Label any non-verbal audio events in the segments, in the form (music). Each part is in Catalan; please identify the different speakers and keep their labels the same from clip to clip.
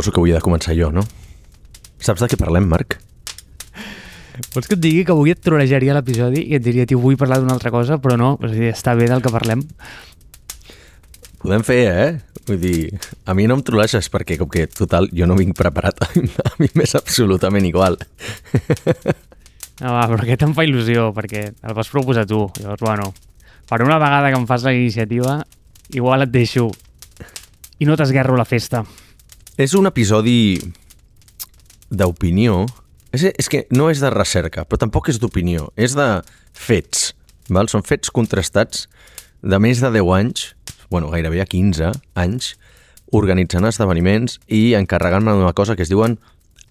Speaker 1: suposo que avui he de començar jo, no? Saps de què parlem, Marc?
Speaker 2: Vols que et digui que avui et trolejaria l'episodi i et diria, tio, vull parlar d'una altra cosa, però no, és a dir, està bé del que parlem.
Speaker 1: Podem fer, eh? Vull dir, a mi no em troleixes perquè, com que, total, jo no vinc preparat. (laughs) A mi m'és absolutament igual.
Speaker 2: No, va, però aquest em fa il·lusió, perquè el vas proposar tu. Llavors, bueno, per una vegada que em fas la iniciativa, igual et deixo i no t'esguerro la festa.
Speaker 1: És un episodi d'opinió. És, és que no és de recerca, però tampoc és d'opinió. És de fets. Val? Són fets contrastats de més de 10 anys, bueno, gairebé a 15 anys, organitzant esdeveniments i encarregant-me d'una cosa que es diuen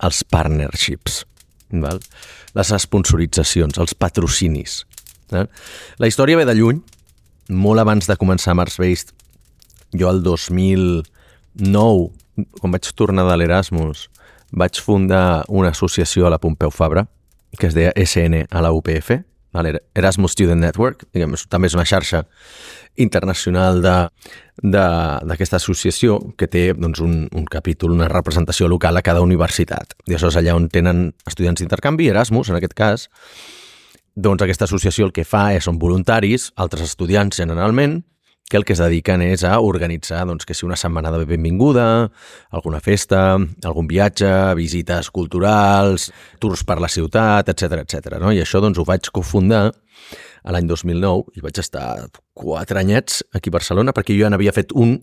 Speaker 1: els partnerships. Val? Les sponsoritzacions, els patrocinis. Val? La història ve de lluny, molt abans de començar Mars Based, jo el 2009, quan vaig tornar de l'Erasmus, vaig fundar una associació a la Pompeu Fabra, que es deia SN a la UPF? Erasmus Student Network, diguem, també és una xarxa internacional d'aquesta associació que té doncs, un, un capítol, una representació local a cada universitat. I això és allà on tenen estudiants d'intercanvi, Erasmus, en aquest cas, doncs aquesta associació el que fa és, són voluntaris, altres estudiants generalment, que el que es dediquen és a organitzar doncs, que si una setmana de benvinguda, alguna festa, algun viatge, visites culturals, tours per la ciutat, etc etc. No? I això doncs, ho vaig cofundar a l'any 2009 i vaig estar quatre anyets aquí a Barcelona perquè jo ja n'havia fet un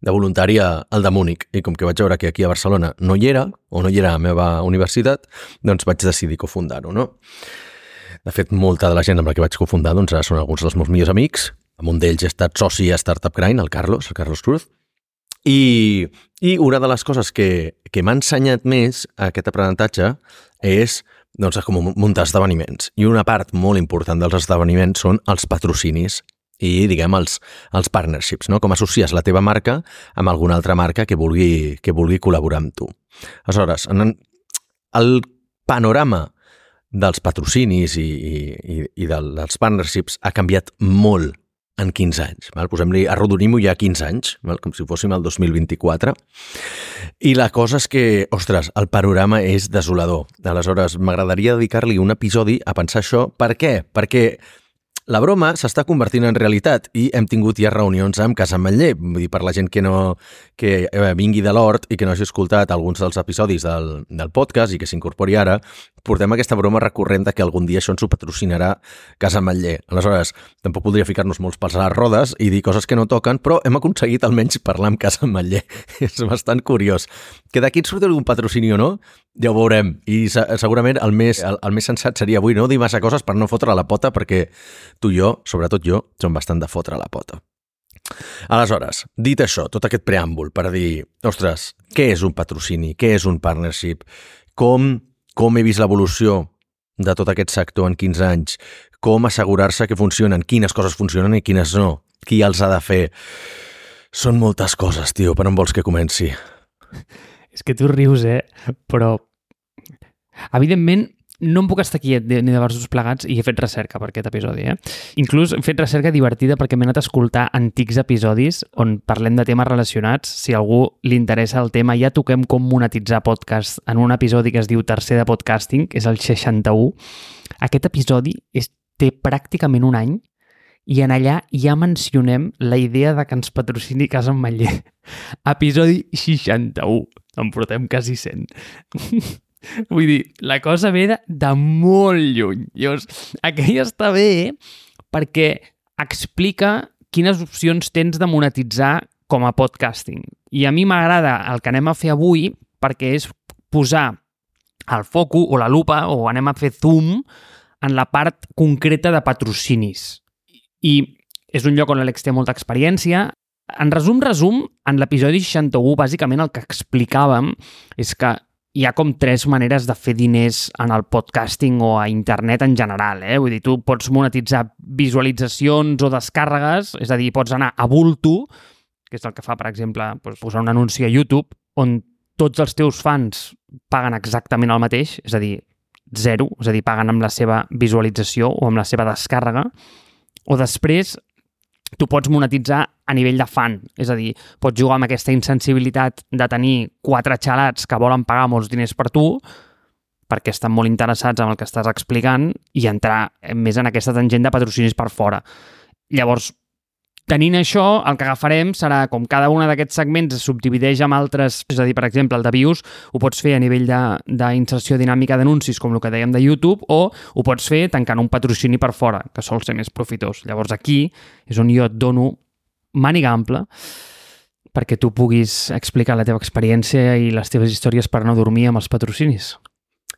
Speaker 1: de voluntari al de Múnich i com que vaig veure que aquí a Barcelona no hi era o no hi era a la meva universitat, doncs vaig decidir cofundar-ho, no? De fet, molta de la gent amb la que vaig cofundar doncs, són alguns dels meus millors amics amb un d'ells he estat soci a Startup Grind, el Carlos, el Carlos Cruz, i, i una de les coses que, que m'ha ensenyat més aquest aprenentatge és doncs, com muntar esdeveniments. I una part molt important dels esdeveniments són els patrocinis i, diguem, els, els partnerships, no? com associes la teva marca amb alguna altra marca que vulgui, que vulgui col·laborar amb tu. Aleshores, en el panorama dels patrocinis i, i, i dels partnerships ha canviat molt en 15 anys. Posem-li, arrodonim-ho ja 15 anys, val? com si fóssim el 2024. I la cosa és que, ostres, el panorama és desolador. Aleshores, m'agradaria dedicar-li un episodi a pensar això. Per què? Perquè la broma s'està convertint en realitat i hem tingut ja reunions amb Casa Manller. Vull dir, per la gent que no que eh, vingui de l'Hort i que no hagi escoltat alguns dels episodis del, del podcast i que s'incorpori ara, portem aquesta broma recurrent de que algun dia això ens ho patrocinarà Casa Manller. Aleshores, tampoc podria ficar-nos molts pels a les rodes i dir coses que no toquen, però hem aconseguit almenys parlar amb Casa Manller. (laughs) És bastant curiós. Que d'aquí et surt algun patrocini o no, ja ho veurem. I segurament el més, el, el més sensat seria avui no dir massa coses per no fotre la pota, perquè tu i jo, sobretot jo, som bastant de fotre la pota. Aleshores, dit això, tot aquest preàmbul per dir, ostres, què és un patrocini? Què és un partnership? Com, com he vist l'evolució de tot aquest sector en 15 anys? Com assegurar-se que funcionen? Quines coses funcionen i quines no? Qui els ha de fer? Són moltes coses, tio, per on vols que comenci?
Speaker 2: És que tu rius, eh? Però, evidentment, no em puc estar aquí ni de versos plegats i he fet recerca per aquest episodi, eh? Inclús he fet recerca divertida perquè m'he anat a escoltar antics episodis on parlem de temes relacionats. Si algú li interessa el tema, ja toquem com monetitzar podcast en un episodi que es diu Tercer de Podcasting, és el 61. Aquest episodi és, té pràcticament un any i en allà ja mencionem la idea de que ens patrocini Casa Manller. (laughs) Episodi 61. En portem quasi 100. Vull dir, la cosa ve de, de molt lluny. Llavors, aquell està bé perquè explica quines opcions tens de monetitzar com a podcasting. I a mi m'agrada el que anem a fer avui perquè és posar el foco o la lupa o anem a fer zoom en la part concreta de patrocinis. I és un lloc on l'Àlex té molta experiència. En resum, resum, en l'episodi 61, bàsicament el que explicàvem és que hi ha com tres maneres de fer diners en el podcasting o a internet en general. Eh? Vull dir, tu pots monetitzar visualitzacions o descàrregues, és a dir, pots anar a bulto, que és el que fa, per exemple, doncs, posar un anunci a YouTube on tots els teus fans paguen exactament el mateix, és a dir, zero, és a dir, paguen amb la seva visualització o amb la seva descàrrega, o després tu pots monetitzar a nivell de fan. És a dir, pots jugar amb aquesta insensibilitat de tenir quatre xalats que volen pagar molts diners per tu perquè estan molt interessats en el que estàs explicant i entrar més en aquesta tangent de patrocinis per fora. Llavors, Tenint això, el que agafarem serà com cada una d'aquests segments es subdivideix amb altres, és a dir, per exemple, el de views ho pots fer a nivell d'inserció dinàmica d'anuncis, com el que dèiem de YouTube, o ho pots fer tancant un patrocini per fora, que sol ser més profitós. Llavors aquí és on jo et dono màniga ampla perquè tu puguis explicar la teva experiència i les teves històries per no dormir amb els patrocinis.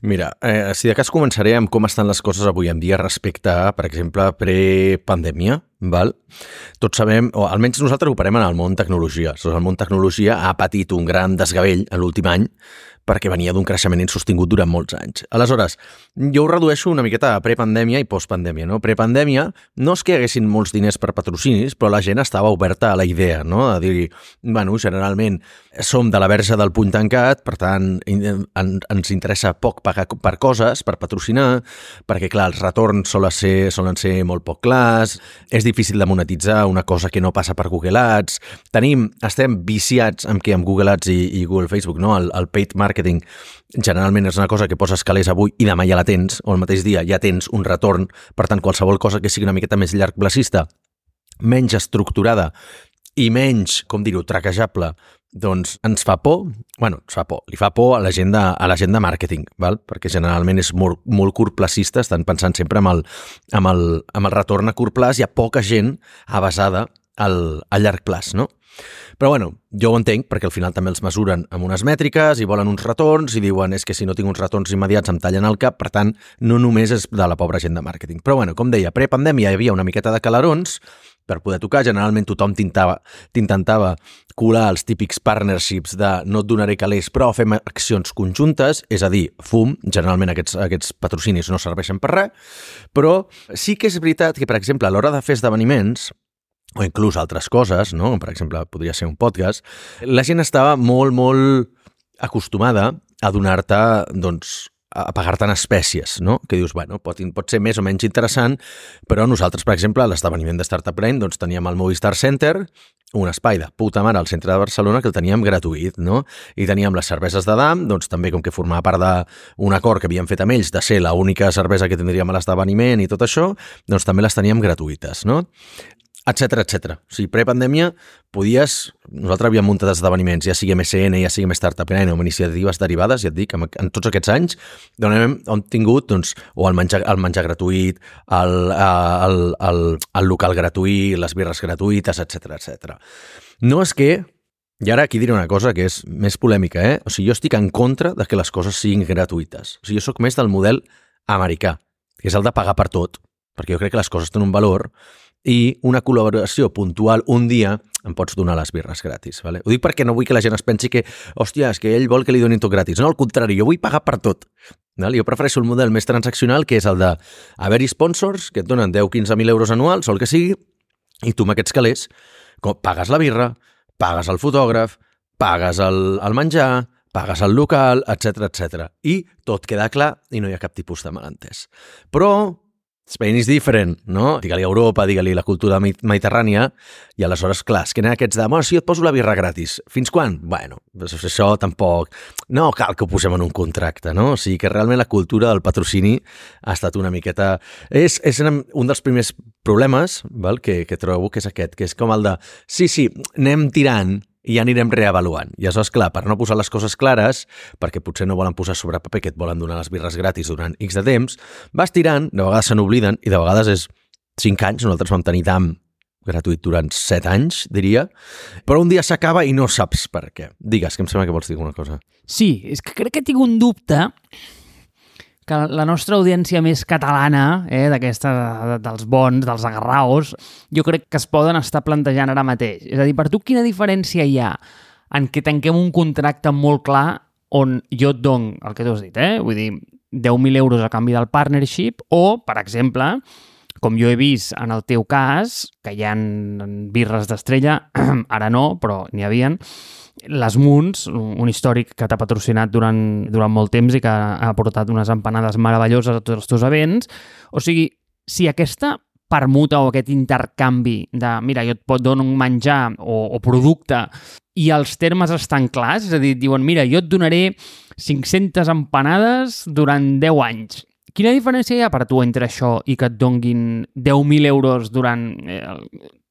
Speaker 1: Mira, eh, si de cas començaré amb com estan les coses avui en dia respecte a, per exemple, prepandèmia, val? Tots sabem, o almenys nosaltres operem en el món tecnologia. El món tecnologia ha patit un gran desgavell en l'últim any perquè venia d'un creixement insostingut durant molts anys. Aleshores, jo ho redueixo una miqueta a prepandèmia i postpandèmia. No? Prepandèmia no és que hi haguessin molts diners per patrocinis, però la gent estava oberta a la idea, no? a dir, bueno, generalment som de la verge del puny tancat, per tant, en, ens interessa poc pagar per coses, per patrocinar, perquè, clar, els retorns solen ser, solen ser molt poc clars, és difícil de monetitzar una cosa que no passa per Google Ads, tenim, estem viciats amb què amb Google Ads i, i Google Facebook, no? el, el paid marketing màrqueting generalment és una cosa que poses calés avui i demà ja la tens, o el mateix dia ja tens un retorn, per tant, qualsevol cosa que sigui una miqueta més llarg placista, menys estructurada i menys, com dir-ho, traquejable, doncs ens fa por, bueno, ens fa por, li fa por a la gent de, a la gent de màrqueting, val? perquè generalment és molt, molt curtplacista, estan pensant sempre amb el, amb, el, amb el retorn a curt plaç, hi ha poca gent avasada al, a llarg plaç, no? Però bueno, jo ho entenc perquè al final també els mesuren amb unes mètriques i volen uns retorns i diuen és que si no tinc uns retorns immediats em tallen el cap, per tant, no només és de la pobra gent de màrqueting. Però bueno, com deia, prepandèmia hi havia una miqueta de calarons per poder tocar. Generalment tothom t'intentava colar els típics partnerships de no et donaré calés però fem accions conjuntes, és a dir, fum, generalment aquests, aquests patrocinis no serveixen per res, però sí que és veritat que, per exemple, a l'hora de fer esdeveniments, o inclús altres coses, no? per exemple, podria ser un podcast, la gent estava molt, molt acostumada a donar-te, doncs, a pagar-te en espècies, no? Que dius, bueno, pot, pot ser més o menys interessant, però nosaltres, per exemple, a l'esdeveniment de Startup Brain, doncs teníem el Movistar Center, un espai de puta mare al centre de Barcelona que el teníem gratuït, no? I teníem les cerveses de Dam, doncs també com que formava part d'un acord que havíem fet amb ells de ser l'única cervesa que tindríem a l'esdeveniment i tot això, doncs també les teníem gratuïtes, no? Etc etc. O sigui, prepandèmia podies... Nosaltres havíem muntat esdeveniments, ja sigui MSN, ja sigui Startup Nine o iniciatives derivades, ja et dic, en, en tots aquests anys, d'on hem, hem tingut doncs, o el menjar, el menjar gratuït, el, el, el, el local gratuït, les birres gratuïtes, etc etc. No és que i ara aquí diré una cosa que és més polèmica, eh? O sigui, jo estic en contra de que les coses siguin gratuïtes. O sigui, jo sóc més del model americà, que és el de pagar per tot, perquè jo crec que les coses tenen un valor i una col·laboració puntual un dia em pots donar les birres gratis. Vale? Ho dic perquè no vull que la gent es pensi que, hòstia, és que ell vol que li donin tot gratis. No, al contrari, jo vull pagar per tot. Vale? Jo prefereixo el model més transaccional, que és el de haver-hi sponsors que et donen 10-15.000 euros anuals o el que sigui, i tu amb aquests calés pagues la birra, pagues el fotògraf, pagues el, el menjar, pagues el local, etc etc. I tot queda clar i no hi ha cap tipus de malentès. Però Spain is different, no? Digue-li Europa, digue-li la cultura mediterrània, i aleshores, clar, es queden aquests de, bueno, si et poso la birra gratis. Fins quan? Bueno, això tampoc... No cal que ho posem en un contracte, no? O sigui que realment la cultura del patrocini ha estat una miqueta... És, és un dels primers problemes val, que, que trobo que és aquest, que és com el de, sí, sí, anem tirant, i ja anirem reavaluant. I és clar, per no posar les coses clares, perquè potser no volen posar sobre paper que et volen donar les birres gratis durant X de temps, vas tirant, de vegades se n'obliden, i de vegades és 5 anys, nosaltres vam tenir TAM gratuït durant 7 anys, diria, però un dia s'acaba i no saps per què. Digues, que em sembla que vols dir alguna cosa.
Speaker 2: Sí, és que crec que tinc un dubte que la nostra audiència més catalana, eh, d'aquesta, dels bons, dels agarraos, jo crec que es poden estar plantejant ara mateix. És a dir, per tu quina diferència hi ha en què tanquem un contracte molt clar on jo et dono el que tu has dit, eh? vull dir, 10.000 euros a canvi del partnership o, per exemple, com jo he vist en el teu cas, que hi ha birres d'estrella, (clears throat) ara no, però n'hi havien, les Moons, un històric que t'ha patrocinat durant, durant molt temps i que ha portat unes empanades meravelloses a tots els teus events. O sigui, si aquesta permuta o aquest intercanvi de, mira, jo et donar un menjar o, o producte i els termes estan clars, és a dir, diuen, mira, jo et donaré 500 empanades durant 10 anys. Quina diferència hi ha per tu entre això i que et donguin 10.000 euros durant eh,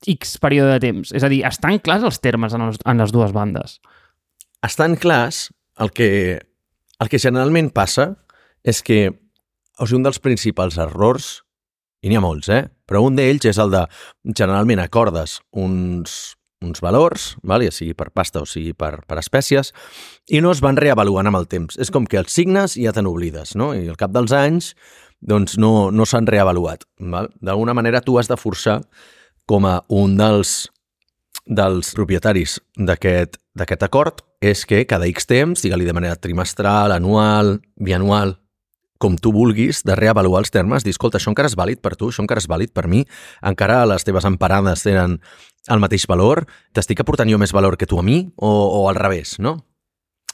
Speaker 2: X període de temps? És a dir, estan clars els termes en, els, en les dues bandes?
Speaker 1: Estan clars, el que, el que generalment passa és que o sigui, un dels principals errors, i n'hi ha molts, eh? però un d'ells és el de, generalment acordes uns, uns valors, val? ja sigui per pasta o sigui per, per espècies, i no es van reavaluant amb el temps. És com que els signes ja te n'oblides, no? i al cap dels anys doncs no, no s'han reavaluat. D'alguna manera tu has de forçar com a un dels, dels propietaris d'aquest acord és que cada X temps, digue-li de manera trimestral, anual, bianual, com tu vulguis, de reavaluar els termes, dir, escolta, això encara és vàlid per tu, això encara és vàlid per mi, encara les teves emparades tenen el mateix valor, t'estic aportant jo més valor que tu a mi, o, o al revés, no?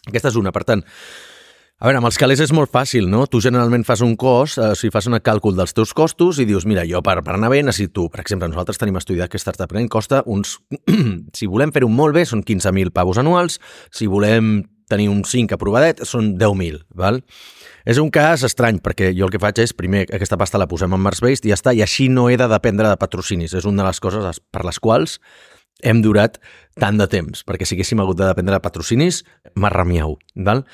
Speaker 1: Aquesta és una. Per tant, a veure, amb els calés és molt fàcil, no? Tu generalment fas un cost, eh, si fas un càlcul dels teus costos i dius, mira, jo per, per anar bé necessito, per exemple, nosaltres tenim estudiat que Startup Brain costa uns... (clears throat) si volem fer-ho molt bé, són 15.000 pavos anuals, si volem tenir un 5 aprovadet, són 10.000, val? És un cas estrany, perquè jo el que faig és, primer, aquesta pasta la posem en Mars-Based i ja està, i així no he de dependre de patrocinis. És una de les coses per les quals hem durat tant de temps, perquè si haguéssim hagut de dependre de patrocinis, m'arramiau, val?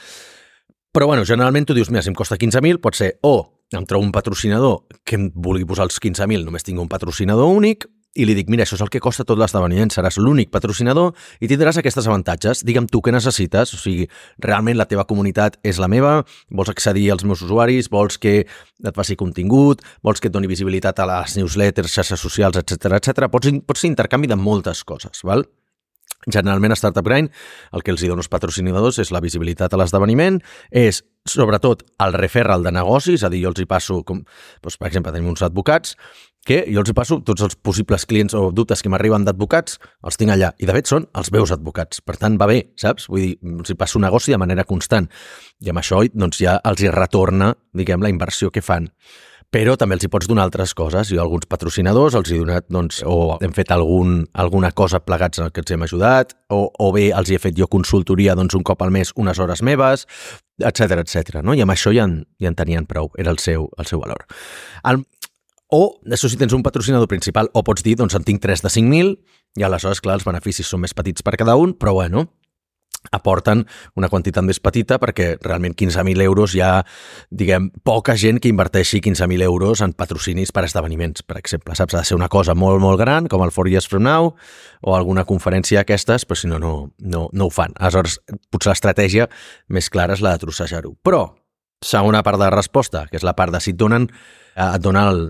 Speaker 1: Però, bueno, generalment tu dius, mira, si em costa 15.000, pot ser o em trobo un patrocinador que em vulgui posar els 15.000, només tinc un patrocinador únic, i li dic, mira, això és el que costa tot l'esdeveniment, seràs l'únic patrocinador i tindràs aquestes avantatges. Digue'm tu què necessites, o sigui, realment la teva comunitat és la meva, vols accedir als meus usuaris, vols que et faci contingut, vols que et doni visibilitat a les newsletters, xarxes socials, etc etc. Pots, pots ser intercanvi de moltes coses, val? Generalment a Startup Grind el que els hi dono als patrocinadors és la visibilitat a l'esdeveniment, és sobretot el referral de negocis, és a dir, jo els hi passo, com, doncs, per exemple, tenim uns advocats, que jo els hi passo tots els possibles clients o dubtes que m'arriben d'advocats, els tinc allà, i de fet són els meus advocats, per tant va bé, saps? Vull dir, els hi passo negoci de manera constant, i amb això doncs, ja els hi retorna, diguem, la inversió que fan però també els hi pots donar altres coses. Jo alguns patrocinadors els he donat, doncs, o hem fet algun, alguna cosa plegats en el que els hem ajudat, o, o bé els hi he fet jo consultoria doncs, un cop al mes, unes hores meves, etc etc. no? I amb això ja en, ja en tenien prou, era el seu, el seu valor. El, o, això si tens un patrocinador principal, o pots dir, doncs en tinc 3 de 5.000, i aleshores, clar, els beneficis són més petits per cada un, però bueno, aporten una quantitat més petita perquè realment 15.000 euros hi ha, diguem, poca gent que inverteixi 15.000 euros en patrocinis per esdeveniments, per exemple. Saps? Ha de ser una cosa molt, molt gran, com el 4 Years From Now, o alguna conferència d'aquestes, però si no, no, no, no ho fan. Aleshores, potser l'estratègia més clara és la de trossejar-ho. Però, segona part de la resposta, que és la part de si et donen eh, et dona el,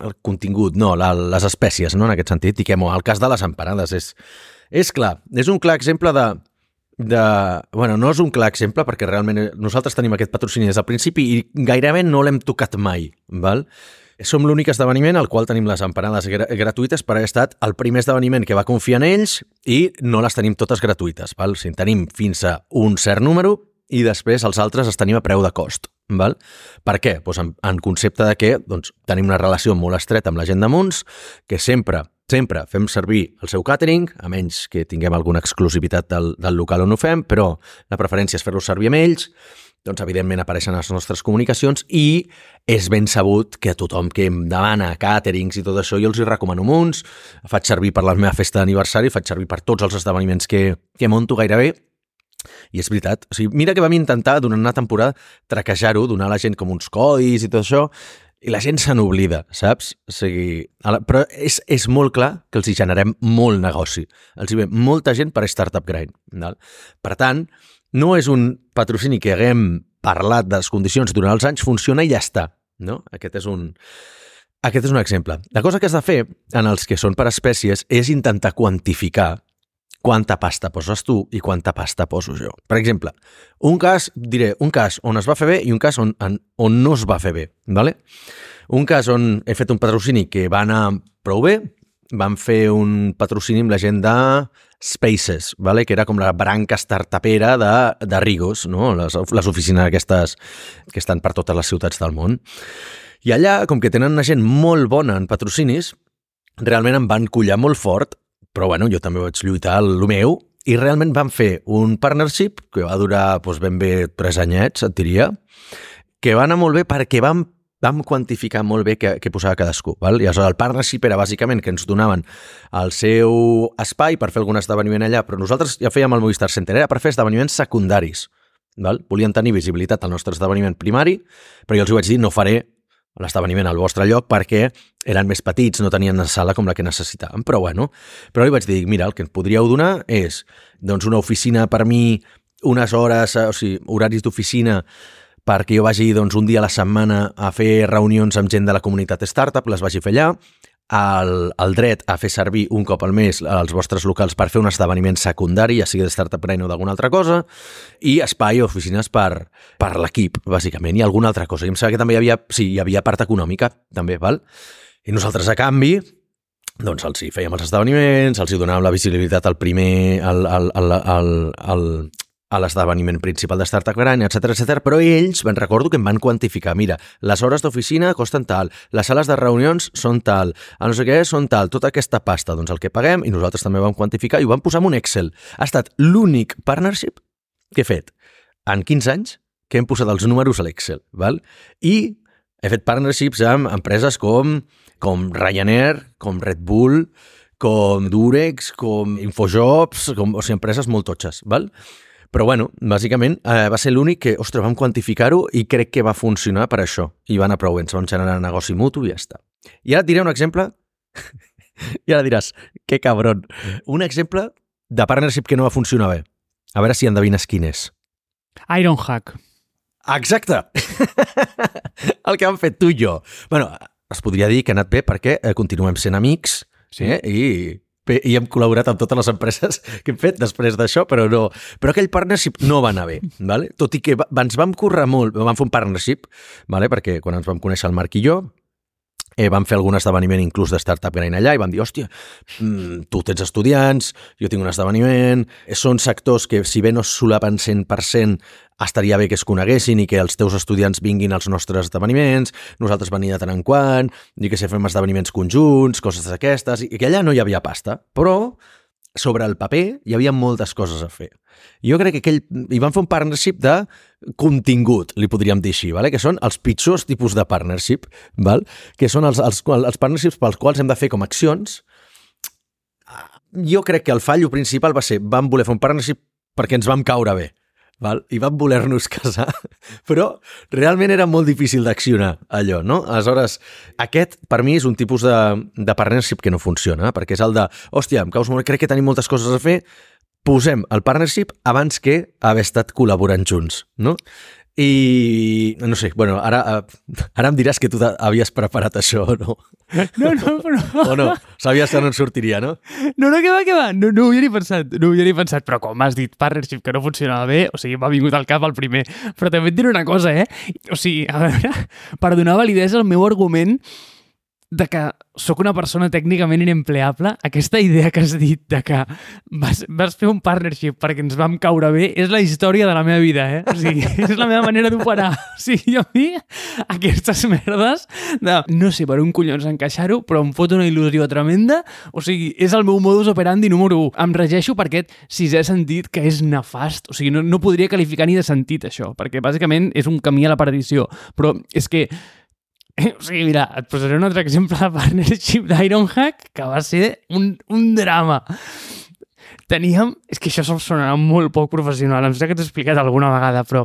Speaker 1: el contingut, no, la, les espècies, no, en aquest sentit. Diguem-ho, el cas de les emparades és, és clar, és un clar exemple de, de... Bueno, no és un clar exemple perquè realment nosaltres tenim aquest patrocini des del principi i gairebé no l'hem tocat mai, val? Som l'únic esdeveniment al qual tenim les empanades gra gratuïtes per haver estat el primer esdeveniment que va confiar en ells i no les tenim totes gratuïtes. Val? O sigui, tenim fins a un cert número i després els altres els tenim a preu de cost. Val? Per què? Pues en, en concepte de que doncs, tenim una relació molt estreta amb la gent de Munts, que sempre Sempre fem servir el seu catering, a menys que tinguem alguna exclusivitat del, del local on ho fem, però la preferència és fer-lo servir amb ells, doncs evidentment apareixen les nostres comunicacions i és ben sabut que a tothom que em demana caterings i tot això jo els hi recomano uns, faig servir per la meva festa d'aniversari, faig servir per tots els esdeveniments que, que monto gairebé. I és veritat, o sigui, mira que vam intentar durant una temporada traquejar-ho, donar a la gent com uns codis i tot això, i la gent se n'oblida, saps? O sigui, però és, és molt clar que els hi generem molt negoci. Els hi ve molta gent per Startup Grind. Val? Per tant, no és un patrocini que haguem parlat de les condicions durant els anys, funciona i ja està. No? Aquest és un... Aquest és un exemple. La cosa que has de fer en els que són per espècies és intentar quantificar quanta pasta poses tu i quanta pasta poso jo. Per exemple, un cas, diré, un cas on es va fer bé i un cas on, on, no es va fer bé. ¿vale? Un cas on he fet un patrocini que va anar prou bé, vam fer un patrocini amb la gent de Spaces, ¿vale? que era com la branca startupera de, de Rigos, no? les, les oficines aquestes que estan per totes les ciutats del món. I allà, com que tenen una gent molt bona en patrocinis, realment em van collar molt fort, però bueno, jo també vaig lluitar el meu, i realment van fer un partnership que va durar doncs, ben bé tres anyets, et diria, que va anar molt bé perquè vam, vam quantificar molt bé què, què posava cadascú. Val? I aleshores el partnership era bàsicament que ens donaven el seu espai per fer algun esdeveniment allà, però nosaltres ja fèiem el Movistar Center, era per fer esdeveniments secundaris. Val? Volien tenir visibilitat al nostre esdeveniment primari, però jo els vaig dir, no faré l'esdeveniment al vostre lloc perquè eren més petits, no tenien una sala com la que necessitàvem. Però bueno, però li vaig dir, mira, el que em podríeu donar és doncs, una oficina per mi, unes hores, o sigui, horaris d'oficina perquè jo vagi doncs, un dia a la setmana a fer reunions amb gent de la comunitat startup, les vagi fer allà, el, el dret a fer servir un cop al mes els vostres locals per fer un esdeveniment secundari, ja sigui de Startup Brain o d'alguna altra cosa, i espai o oficines per, per l'equip, bàsicament, i alguna altra cosa. I em sembla que també hi havia, sí, hi havia part econòmica, també, val? I nosaltres, a canvi, doncs els hi fèiem els esdeveniments, els hi donàvem la visibilitat al primer, al, al, al, al, al, a l'esdeveniment principal de Startup Gran, etc etc. però ells, ben recordo que em van quantificar, mira, les hores d'oficina costen tal, les sales de reunions són tal, a no sé què són tal, tota aquesta pasta, doncs el que paguem, i nosaltres també vam quantificar i ho vam posar en un Excel. Ha estat l'únic partnership que he fet en 15 anys que hem posat els números a l'Excel, val? I he fet partnerships amb empreses com, com Ryanair, com Red Bull, com Durex, com Infojobs, com, o sigui, empreses molt totxes, val? Però bueno, bàsicament eh, va ser l'únic que, ostres, vam quantificar-ho i crec que va funcionar per això. I va anar prou bé, ens vam generar negoci mutu i ja està. I ara et diré un exemple, (laughs) i ara diràs, que cabron. Un exemple de partnership que no va funcionar bé. A veure si endevines quin és.
Speaker 2: Ironhack.
Speaker 1: Exacte! (laughs) el que han fet tu i jo. bueno, es podria dir que ha anat bé perquè eh, continuem sent amics sí. eh? i i hem col·laborat amb totes les empreses (laughs) que hem fet després d'això, però no. Però aquell partnership no va anar bé, vale? tot i que va, ens vam currar molt, vam fer un partnership, vale? perquè quan ens vam conèixer el Marc i jo, eh, vam fer algun esdeveniment inclús de Startup Grain allà i vam dir, hòstia, mm, tu tens estudiants, jo tinc un esdeveniment, són sectors que si bé no es solapen 100%, estaria bé que es coneguessin i que els teus estudiants vinguin als nostres esdeveniments, nosaltres venim de tant en quant, i que si fem esdeveniments conjunts, coses d'aquestes, i que allà no hi havia pasta, però sobre el paper hi havia moltes coses a fer. Jo crec que aquell... I van fer un partnership de contingut, li podríem dir així, vale? que són els pitjors tipus de partnership, val? que són els, els, els partnerships pels quals hem de fer com accions. Jo crec que el fallo principal va ser vam voler fer un partnership perquè ens vam caure bé val? i vam voler-nos (laughs) casar, però realment era molt difícil d'accionar allò, no? Aleshores, aquest per mi és un tipus de, de partnership que no funciona, perquè és el de, hòstia, em caus molt, crec que tenim moltes coses a fer, posem el partnership abans que haver estat col·laborant junts, no? I no sé, bueno, ara, eh, ara em diràs que tu havies preparat això o no.
Speaker 2: No, no, però...
Speaker 1: O no, sabies que no en sortiria, no?
Speaker 2: No, no, que va, que va, no, no ho havia ni pensat, no ho havia ni pensat, però com has dit partnership que no funcionava bé, o sigui, m'ha vingut al cap el primer. Però també et diré una cosa, eh? O sigui, a veure, per donar validesa al meu argument, de que sóc una persona tècnicament inempleable, aquesta idea que has dit de que vas, vas fer un partnership perquè ens vam caure bé és la història de la meva vida, eh? O sigui, (laughs) és la meva manera d'operar. O sigui, jo a mi, aquestes merdes de no sé per un collons encaixar-ho, però em fot una il·lusió tremenda. O sigui, és el meu modus operandi número 1. Em regeixo per aquest sisè sentit que és nefast. O sigui, no, no podria qualificar ni de sentit això, perquè bàsicament és un camí a la perdició. Però és que (laughs) sigui, mira, et posaré un altre exemple de partnership que va ser un, un drama teníem, és que això sonarà molt poc professional, em sembla que t'he explicat alguna vegada, però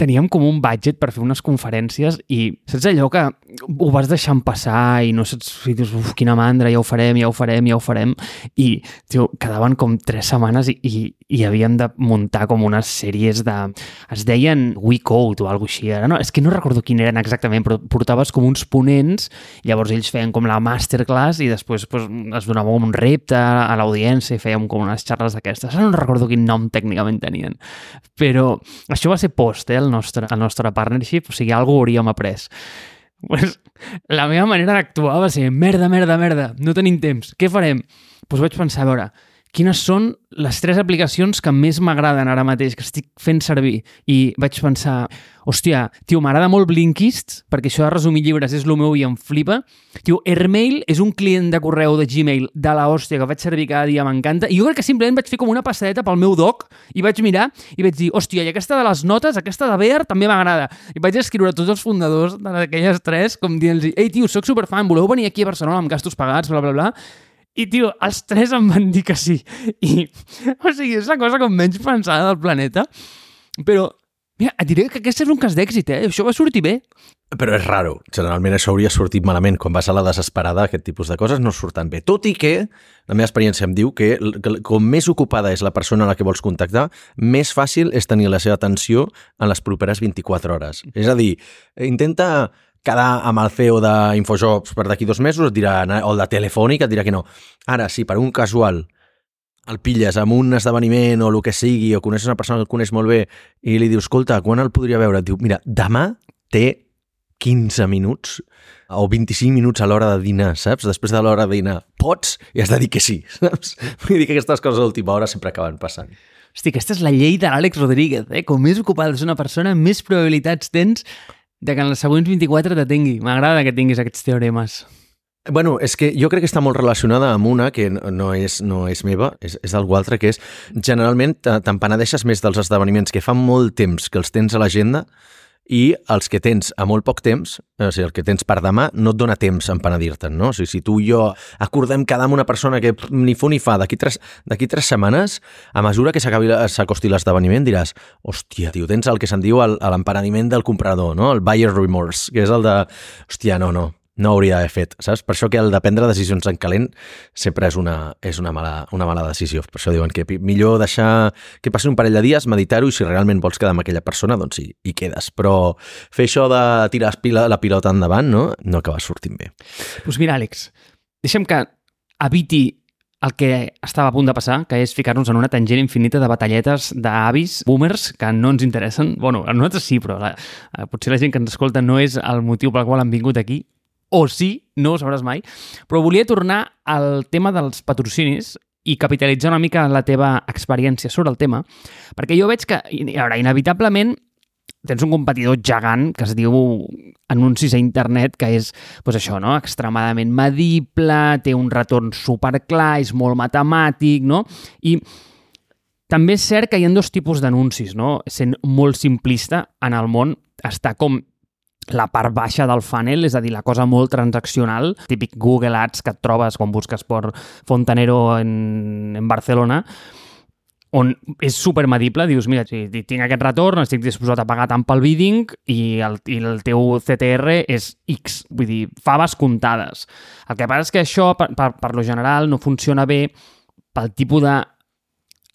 Speaker 2: teníem com un budget per fer unes conferències i saps allò que ho vas deixant passar i no saps si dius, uf, quina mandra, ja ho farem, ja ho farem, ja ho farem, i tio, quedaven com tres setmanes i, i, i havíem de muntar com unes sèries de... es deien WeCode o alguna així, ara no, és que no recordo quin eren exactament, però portaves com uns ponents, llavors ells feien com la masterclass i després pues, es donava com un repte a l'audiència i fèiem com unes xarles d'aquestes. No recordo quin nom tècnicament tenien. Però això va ser post, eh, el nostre, el nostre partnership, o sigui, alguna hauríem après. Pues, la meva manera d'actuar va ser merda, merda, merda, no tenim temps, què farem? Doncs pues vaig pensar, a veure, quines són les tres aplicacions que més m'agraden ara mateix, que estic fent servir. I vaig pensar, hòstia, tio, m'agrada molt Blinkist, perquè això de resumir llibres és el meu i em flipa. Tio, Airmail és un client de correu de Gmail de la hòstia que vaig servir cada dia, m'encanta. I jo crec que simplement vaig fer com una passadeta pel meu doc i vaig mirar i vaig dir, hòstia, i aquesta de les notes, aquesta de Bear, també m'agrada. I vaig escriure a tots els fundadors d'aquelles tres com dient-los, ei, tio, soc superfan, voleu venir aquí a Barcelona amb gastos pagats, bla, bla, bla. I, tio, els tres em van dir que sí. I, o sigui, és la cosa com menys pensada del planeta. Però, mira, et diré que aquest és un cas d'èxit, eh? Això va sortir bé.
Speaker 1: Però és raro. Generalment això hauria sortit malament. Quan vas a la desesperada, aquest tipus de coses no surten bé. Tot i que la meva experiència em diu que, que com més ocupada és la persona a la que vols contactar, més fàcil és tenir la seva atenció en les properes 24 hores. És a dir, intenta quedar amb el CEO d'Infojobs per d'aquí dos mesos, et dirà, o el de Telefònica, et dirà que no. Ara, si per un casual el pilles amb un esdeveniment o el que sigui, o coneixes una persona que el coneix molt bé i li dius, escolta, quan el podria veure? Et diu, mira, demà té 15 minuts o 25 minuts a l'hora de dinar, saps? Després de l'hora de dinar, pots? I has de dir que sí, (laughs) saps? Vull dir que aquestes coses a l'última hora sempre acaben passant.
Speaker 2: Hosti, aquesta és la llei de l'Àlex Rodríguez, eh? Com més ocupada és una persona, més probabilitats tens de que en les següents 24 t'atengui. M'agrada que tinguis aquests teoremes.
Speaker 1: Bueno, és que jo crec que està molt relacionada amb una que no és, no és meva, és, és d'algú altre, que és generalment t'empenedeixes més dels esdeveniments que fa molt temps que els tens a l'agenda i els que tens a molt poc temps, o sigui, el que tens per demà, no et dona temps a empenedir-te'n, no? O sigui, si tu i jo acordem quedar amb una persona que ni fu ni fa d'aquí tres, tres setmanes, a mesura que s'acosti l'esdeveniment diràs, hòstia, tio, tens el que se'n diu l'empenediment del comprador, no? El buyer remorse, que és el de, hòstia, no, no, no hauria d'haver fet, saps? Per això que el de prendre decisions en calent sempre és una, és una, mala, una mala decisió. Per això diuen que millor deixar que passi un parell de dies, meditar-ho i si realment vols quedar amb aquella persona, doncs sí, hi quedes. Però fer això de tirar la pilota endavant no, no acaba sortint bé.
Speaker 2: Doncs pues mira, Àlex, deixem que eviti el que estava a punt de passar, que és ficar-nos en una tangent infinita de batalletes d'avis, boomers, que no ens interessen. bueno, a nosaltres sí, però la, potser la gent que ens escolta no és el motiu pel qual han vingut aquí o sí, no ho sabràs mai, però volia tornar al tema dels patrocinis i capitalitzar una mica la teva experiència sobre el tema, perquè jo veig que, ara, inevitablement, tens un competidor gegant que es diu anuncis a internet, que és pues això, no? extremadament medible, té un retorn superclar, és molt matemàtic, no? I també és cert que hi ha dos tipus d'anuncis, no? Sent molt simplista en el món, està com la part baixa del funnel, és a dir, la cosa molt transaccional, típic Google Ads que et trobes quan busques per Fontanero en, en Barcelona, on és supermedible, dius, mira, si tinc aquest retorn, estic disposat a pagar tant pel bidding i el, i el teu CTR és X, vull dir, faves comptades. El que passa és que això, per, per, per lo general, no funciona bé pel tipus de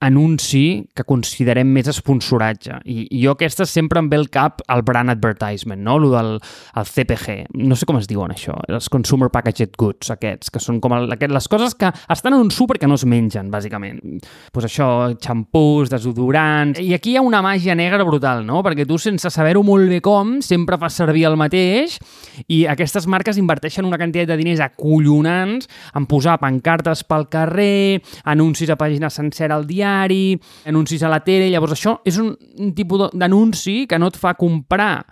Speaker 2: anunci que considerem més esponsoratge. I, i jo aquesta sempre em ve el cap al brand advertisement, no? Lo del el CPG. No sé com es diuen això, els Consumer Packaged Goods, aquests, que són com el, aquest, les coses que estan en un súper que no es mengen, bàsicament. Pues això, xampús, desodorants... I aquí hi ha una màgia negra brutal, no? Perquè tu, sense saber-ho molt bé com, sempre fas servir el mateix i aquestes marques inverteixen una quantitat de diners acollonants en posar pancartes pel carrer, anuncis a pàgina sencera al diari, diari, anuncis a la tele, llavors això és un, un tipus d'anunci que no et fa comprar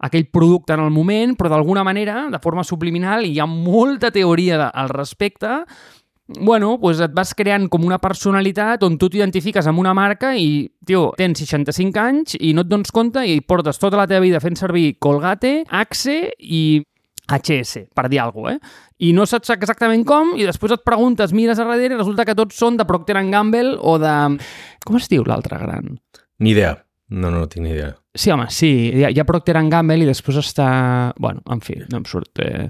Speaker 2: aquell producte en el moment, però d'alguna manera, de forma subliminal, hi ha molta teoria al respecte, bueno, pues et vas creant com una personalitat on tu t'identifiques amb una marca i, tio, tens 65 anys i no et dones compte i portes tota la teva vida fent servir Colgate, Axe i HS, per dir alguna cosa, eh? I no saps exactament com, i després et preguntes, mires a darrere i resulta que tots són de Procter Gamble o de... Com es diu l'altre gran?
Speaker 1: Ni idea. No, no, no tinc ni idea.
Speaker 2: Sí, home, sí. Hi ha, hi ha Procter Gamble i després està... Bueno, en fi, no em surt... Eh...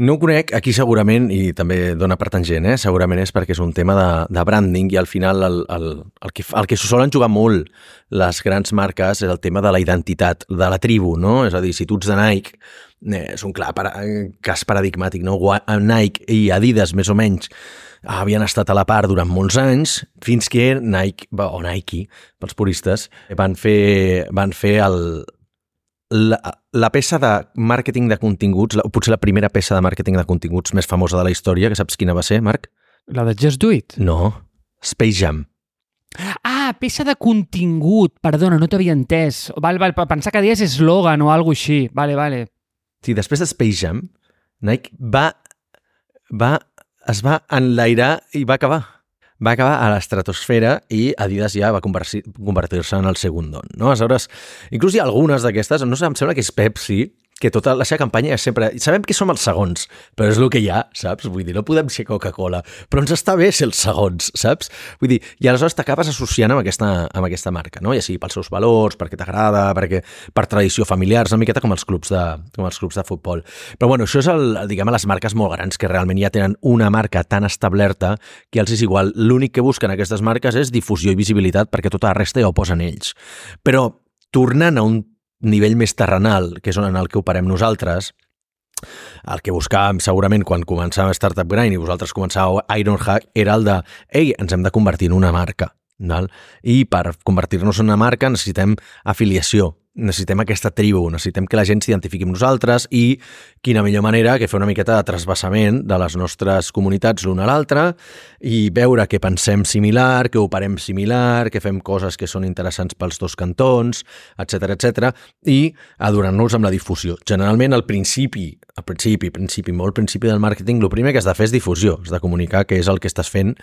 Speaker 1: No ho conec, aquí segurament, i també dona per tangent, eh? segurament és perquè és un tema de, de branding i al final el, el, el, que, el que solen jugar molt les grans marques és el tema de la identitat, de la tribu, no? És a dir, si tu ets de Nike, eh, és un clar para, cas paradigmàtic, no? Nike i Adidas, més o menys, havien estat a la part durant molts anys, fins que Nike, o Nike, pels puristes, van fer, van fer el, la, la peça de màrqueting de continguts, la, potser la primera peça de màrqueting de continguts més famosa de la història, que saps quina va ser, Marc?
Speaker 2: La de Just Do It?
Speaker 1: No. Space Jam.
Speaker 2: Ah, peça de contingut. Perdona, no t'havia entès. Val, val, pensar que deies eslògan o alguna així. Vale, vale.
Speaker 1: Sí, després de Space Jam, Nike va, va, es va enlairar i va acabar. Va acabar a l'estratosfera i Adidas ja va convertir-se en el segon don. No? Aleshores, inclús hi ha algunes d'aquestes, no sé, em sembla que és Pepsi, que tota la seva campanya és sempre... Sabem que som els segons, però és el que hi ha, saps? Vull dir, no podem ser Coca-Cola, però ens està bé ser els segons, saps? Vull dir, i aleshores t'acabes associant amb aquesta, amb aquesta marca, no? Ja sigui pels seus valors, perquè t'agrada, perquè per tradició familiar, una miqueta com els clubs de, com els clubs de futbol. Però bueno, això és, el, diguem, les marques molt grans que realment ja tenen una marca tan establerta que els és igual. L'únic que busquen aquestes marques és difusió i visibilitat perquè tota la resta ja ho posen ells. Però tornant a un nivell més terrenal, que és on en el que operem nosaltres, el que buscàvem segurament quan començàvem Startup Grind i vosaltres començàveu Ironhack era el de, ei, ens hem de convertir en una marca. Val? I per convertir-nos en una marca necessitem afiliació, necessitem aquesta tribu, necessitem que la gent s'identifiqui amb nosaltres i quina millor manera que fer una miqueta de trasbassament de les nostres comunitats l'una a l'altra i veure que pensem similar, que operem similar, que fem coses que són interessants pels dos cantons, etc etc i adonar-nos amb la difusió. Generalment, al principi, al principi, principi, molt principi del màrqueting, el primer que has de fer és difusió, has de comunicar què és el que estàs fent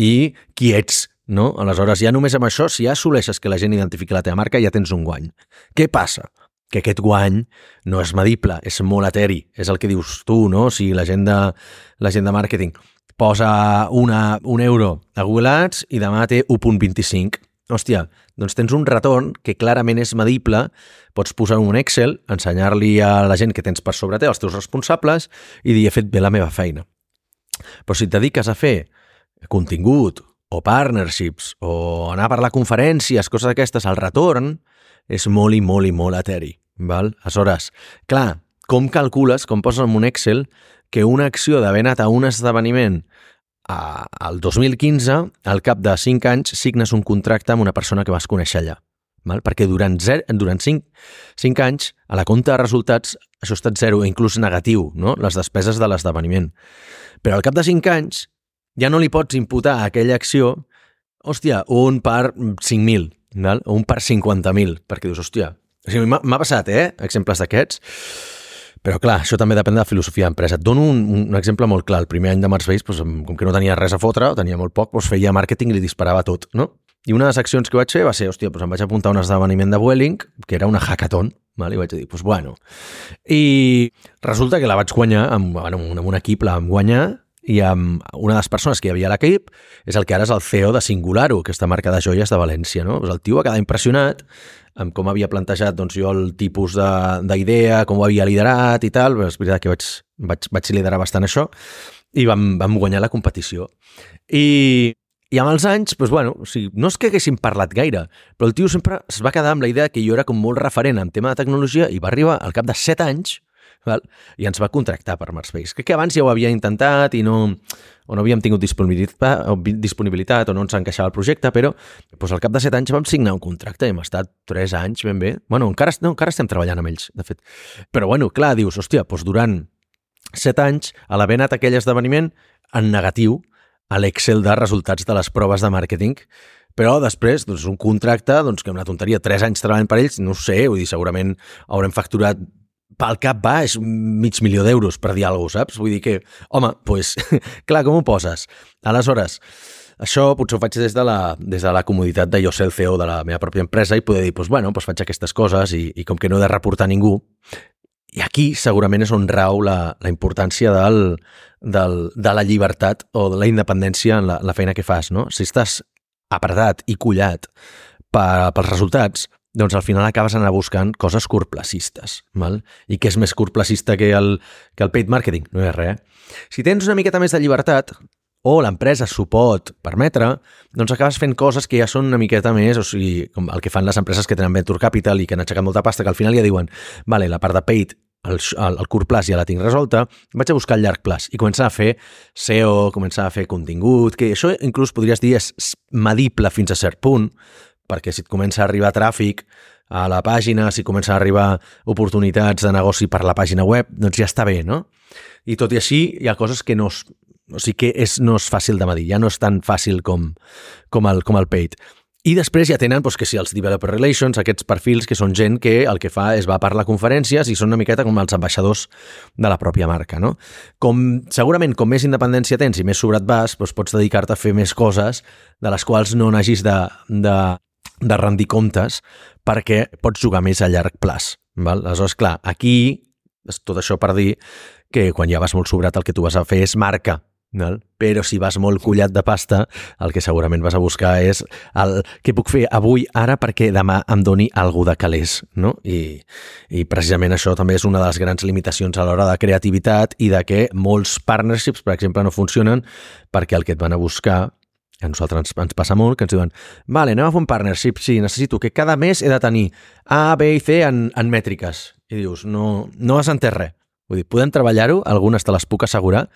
Speaker 1: i qui ets no? Aleshores, ja només amb això, si ja assoleixes que la gent identifiqui la teva marca, ja tens un guany. Què passa? Que aquest guany no és medible, és molt eteri, és el que dius tu, no? Si la gent de, la gent de màrqueting posa una, un euro a Google Ads i demà té 1.25. Hòstia, doncs tens un retorn que clarament és medible, pots posar un Excel, ensenyar-li a la gent que tens per sobre teu, els teus responsables, i dir, he fet bé la meva feina. Però si et dediques a fer contingut, o partnerships, o anar a parlar a conferències, coses d'aquestes, el retorn és molt i molt i molt eteri. Val? Aleshores, clar, com calcules, com poses en un Excel, que una acció d'haver anat a un esdeveniment a, al 2015, al cap de 5 anys, signes un contracte amb una persona que vas conèixer allà. Val? Perquè durant, 0, durant 5, 5 anys, a la compta de resultats, això ha estat zero, inclús negatiu, no? les despeses de l'esdeveniment. Però al cap de 5 anys, ja no li pots imputar a aquella acció, hòstia, un per 5.000, val? o un per 50.000, perquè dius, hòstia, o sigui, m'ha passat, eh, exemples d'aquests, però clar, això també depèn de la filosofia d'empresa. Et dono un, un exemple molt clar. El primer any de Marsbase, doncs, com que no tenia res a fotre, o tenia molt poc, doncs feia màrqueting i li disparava tot, no? I una de les accions que vaig fer va ser, hòstia, doncs em vaig apuntar a un esdeveniment de Vueling, que era una hackathon, val? i vaig dir, doncs bueno. I resulta que la vaig guanyar, amb, bueno, amb un equip la vam guanyar, i amb una de les persones que hi havia a l'equip és el que ara és el CEO de Singularo, aquesta marca de joies de València. No? Pues el tio va quedar impressionat amb com havia plantejat doncs, jo el tipus d'idea, com ho havia liderat i tal. És veritat que vaig, vaig, vaig liderar bastant això i vam, vam guanyar la competició. I, i amb els anys, doncs, bueno, o sigui, no és que haguéssim parlat gaire, però el tio sempre es va quedar amb la idea que jo era com molt referent en tema de tecnologia i va arribar al cap de set anys val? i ens va contractar per Marspace. Crec que abans ja ho havia intentat i no, o no havíem tingut disponibilitat o, disponibilitat o no ens encaixava el projecte, però doncs, al cap de set anys vam signar un contracte i hem estat tres anys ben bé. Bueno, encara, no, encara estem treballant amb ells, de fet. Però bueno, clar, dius, hòstia, doncs durant set anys, a l'haver anat aquell esdeveniment, en negatiu, a l'Excel de resultats de les proves de màrqueting, però després, doncs, un contracte, doncs, que una tonteria, tres anys treballant per ells, no sé, vull dir, segurament haurem facturat pel cap baix mig milió d'euros per dir alguna cosa, saps? Vull dir que, home, doncs, pues, (laughs) clar, com ho poses? Aleshores, això potser ho faig des de la, des de la comoditat de jo ser el CEO de la meva pròpia empresa i poder dir, doncs, bueno, doncs faig aquestes coses i, i com que no he de reportar ningú, i aquí segurament és on rau la, la importància del, del, de la llibertat o de la independència en la, la feina que fas. No? Si estàs apretat i collat per, pels resultats, doncs al final acabes anar buscant coses curtplacistes. Val? I què és més curtplacista que el, que el paid marketing? No és res. Eh? Si tens una miqueta més de llibertat, o l'empresa s'ho pot permetre, doncs acabes fent coses que ja són una miqueta més, o sigui, com el que fan les empreses que tenen venture capital i que han aixecat molta pasta, que al final ja diuen, vale, la part de paid el, el, el curt plaç ja la tinc resolta, vaig a buscar el llarg plaç i començar a fer SEO, començar a fer contingut, que això inclús podries dir és medible fins a cert punt, perquè si et comença a arribar tràfic a la pàgina, si comença a arribar oportunitats de negoci per la pàgina web, doncs ja està bé, no? I tot i així, hi ha coses que no, o sigui que és, no és fàcil de medir, ja no és tan fàcil com, com, el, com el paid. I després ja tenen doncs, que si els developer relations, aquests perfils que són gent que el que fa és va parlar a conferències i són una miqueta com els ambaixadors de la pròpia marca. No? Com, segurament, com més independència tens i més sobrat vas, doncs pots dedicar-te a fer més coses de les quals no n'hagis de, de, de rendir comptes perquè pots jugar més a llarg plaç. Val? Aleshores, clar, aquí, tot això per dir que quan ja vas molt sobrat el que tu vas a fer és marca, Val? Però si vas molt collat de pasta, el que segurament vas a buscar és el què puc fer avui, ara, perquè demà em doni algú de calés. No? I, I precisament això també és una de les grans limitacions a l'hora de creativitat i de que molts partnerships, per exemple, no funcionen perquè el que et van a buscar a nosaltres ens, ens passa molt, que ens diuen vale, anem a fer un partnership, sí, necessito que cada mes he de tenir A, B i C en, en mètriques. I dius, no, no has entès res. Vull dir, podem treballar-ho, algunes te les puc assegurar,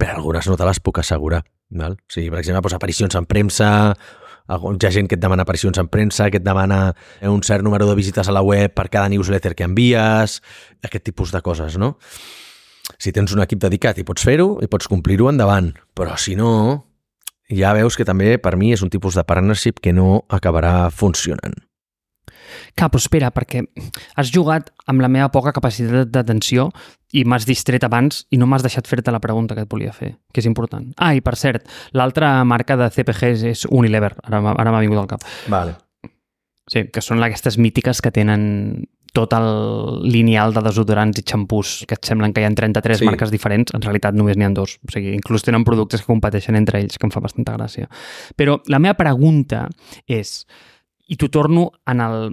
Speaker 1: però algunes no te les puc assegurar. Val? O sigui, per exemple, doncs, aparicions en premsa, hi ha gent que et demana aparicions en premsa, que et demana un cert número de visites a la web per cada newsletter que envies, aquest tipus de coses, no? Si tens un equip dedicat i pots fer-ho, i pots complir-ho endavant, però si no, ja veus que també per mi és un tipus de partnership que no acabarà funcionant.
Speaker 2: Clar, però espera, perquè has jugat amb la meva poca capacitat d'atenció i m'has distret abans i no m'has deixat fer-te la pregunta que et volia fer, que és important. Ah, i per cert, l'altra marca de CPGs és Unilever, ara m'ha vingut al cap.
Speaker 1: Vale.
Speaker 2: Sí, que són aquestes mítiques que tenen tot el lineal de desodorants i xampús, que et semblen que hi ha 33 sí. marques diferents, en realitat només n'hi ha dos. O sigui, inclús tenen productes que competeixen entre ells, que em fa bastanta gràcia. Però la meva pregunta és, i t'ho torno en el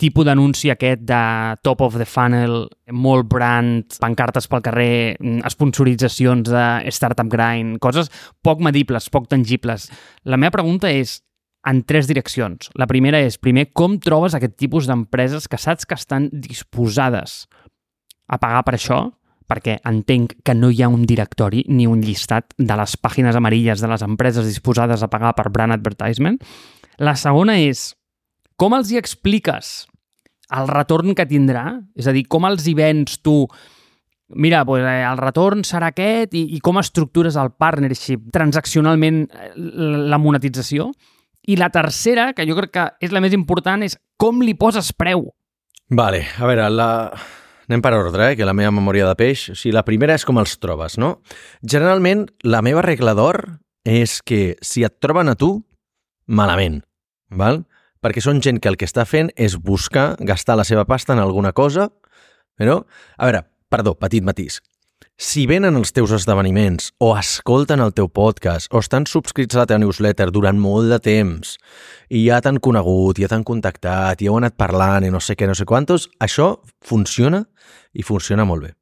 Speaker 2: tipus d'anunci aquest de top of the funnel, molt brand, pancartes pel carrer, sponsoritzacions de startup grind, coses poc medibles, poc tangibles. La meva pregunta és, en tres direccions. La primera és, primer, com trobes aquest tipus d'empreses que saps que estan disposades a pagar per això? Perquè entenc que no hi ha un directori ni un llistat de les pàgines amarilles de les empreses disposades a pagar per brand advertisement. La segona és, com els hi expliques el retorn que tindrà? És a dir, com els hi vens tu mira, pues, eh, el retorn serà aquest i, i com estructures el partnership transaccionalment eh, la monetització? I la tercera, que jo crec que és la més important, és com li poses preu.
Speaker 1: Vale, a veure, la... anem per ordre, eh, que la meva memòria de peix... O sigui, la primera és com els trobes, no? Generalment, la meva regla d'or és que si et troben a tu, malament, val? perquè són gent que el que està fent és buscar gastar la seva pasta en alguna cosa, però, a veure, perdó, petit matís, si venen els teus esdeveniments o escolten el teu podcast o estan subscrits a la teva newsletter durant molt de temps i ja t'han conegut, ja t'han contactat, i heu anat parlant i no sé què, no sé quantos, això funciona i funciona molt bé.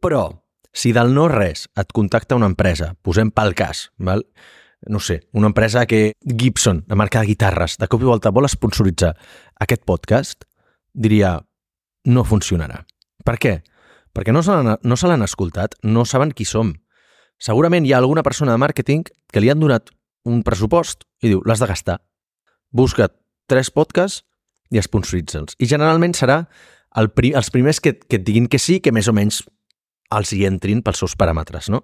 Speaker 1: Però, si del no res et contacta una empresa, posem pel cas, val? no sé, una empresa que Gibson, la marca de guitarres, de cop i volta vol sponsoritzar aquest podcast, diria, no funcionarà. Per què? Perquè no se l'han no escoltat, no saben qui som. Segurament hi ha alguna persona de màrqueting que li han donat un pressupost i diu, l'has de gastar. Busca tres podcasts i sponsoritza'ls. I generalment serà el pri els primers que, que et diguin que sí, que més o menys els hi entrin pels seus paràmetres, no?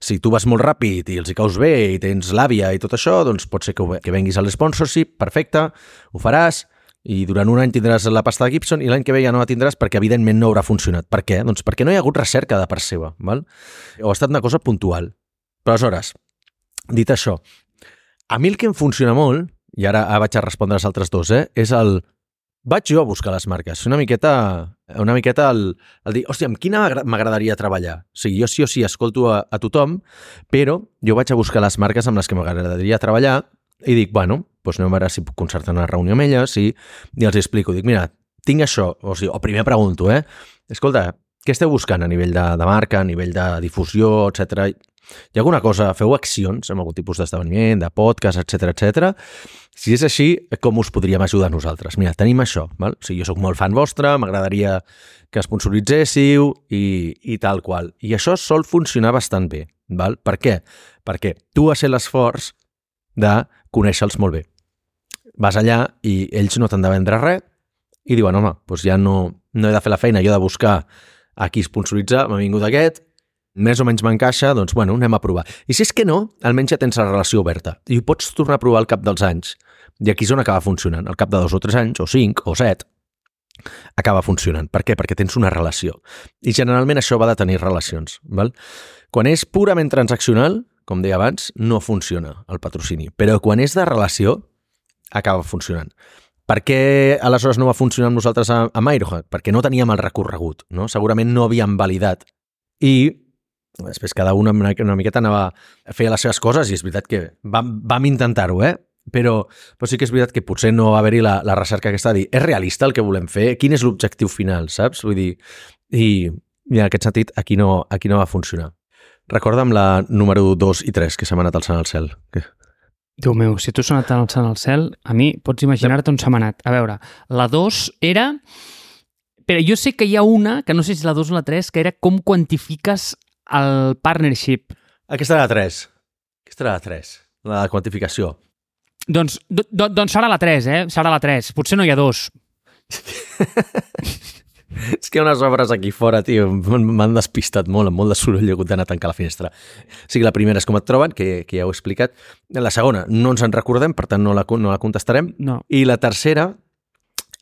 Speaker 1: Si tu vas molt ràpid i els hi caus bé i tens l'àvia i tot això, doncs pot ser que, que venguis a l'esponsorship, perfecte, ho faràs, i durant un any tindràs la pasta de Gibson i l'any que ve ja no la tindràs perquè evidentment no haurà funcionat. Per què? Doncs perquè no hi ha hagut recerca de part seva, val? o ha estat una cosa puntual. Però aleshores, dit això, a mi el que em funciona molt, i ara vaig a respondre als altres dos, eh, és el... Vaig jo a buscar les marques. Una miqueta, una miqueta el, el dir, hòstia, amb quina m'agradaria treballar? O sigui, jo sí o sí escolto a, a tothom, però jo vaig a buscar les marques amb les que m'agradaria treballar i dic, bueno, doncs anem a veure si puc concertar una reunió amb elles i, i els explico. Dic, mira, tinc això. O, sigui, o primer pregunto, eh? Escolta, què esteu buscant a nivell de, de marca, a nivell de difusió, etc. Hi ha alguna cosa? Feu accions amb algun tipus d'esdeveniment, de podcast, etc etc. Si és així, com us podríem ajudar nosaltres? Mira, tenim això. Val? O sigui, jo sóc molt fan vostre, m'agradaria que sponsoritzéssiu i, i tal qual. I això sol funcionar bastant bé. Val? Per què? Perquè tu has fet l'esforç de conèixer-los molt bé. Vas allà i ells no t'han de vendre res i diuen, home, doncs ja no, no he de fer la feina, jo de buscar a qui sponsoritzar, m'ha vingut aquest més o menys m'encaixa, doncs, bueno, anem a provar. I si és que no, almenys ja tens la relació oberta. I ho pots tornar a provar al cap dels anys. I aquí és on acaba funcionant. Al cap de dos o tres anys, o cinc, o set, acaba funcionant. Per què? Perquè tens una relació. I generalment això va de tenir relacions. Val? Quan és purament transaccional, com deia abans, no funciona el patrocini. Però quan és de relació, acaba funcionant. Per què aleshores no va funcionar amb nosaltres a, a Mairohack? Perquè no teníem el recorregut, no? Segurament no havíem validat. I després cada una una, una miqueta anava a fer les seves coses i és veritat que vam, vam intentar-ho, eh? Però, però sí que és veritat que potser no va haver-hi la, la recerca aquesta de dir és realista el que volem fer? Quin és l'objectiu final, saps? Vull dir, i, i en aquest sentit aquí no, aquí no va funcionar. Recorda'm la número 2 i 3, que se m'ha anat alçant al cel. Que...
Speaker 2: Déu meu, si tu s'ha anat alçant al cel, a mi pots imaginar-te on s'ha anat. A veure, la 2 era... Però jo sé que hi ha una, que no sé si la 2 o la 3, que era com quantifiques el partnership.
Speaker 1: Aquesta era la 3. Aquesta era la 3, la quantificació.
Speaker 2: Doncs, do, do, doncs serà la 3, eh? Serà la 3. Potser no hi ha dos. (laughs)
Speaker 1: És que hi ha unes obres aquí fora, tio, m'han despistat molt, amb molt de soroll he hagut d'anar a tancar la finestra. O sigui, la primera és com et troben, que, que ja ho he explicat. La segona, no ens en recordem, per tant no la, no la contestarem.
Speaker 2: No.
Speaker 1: I la tercera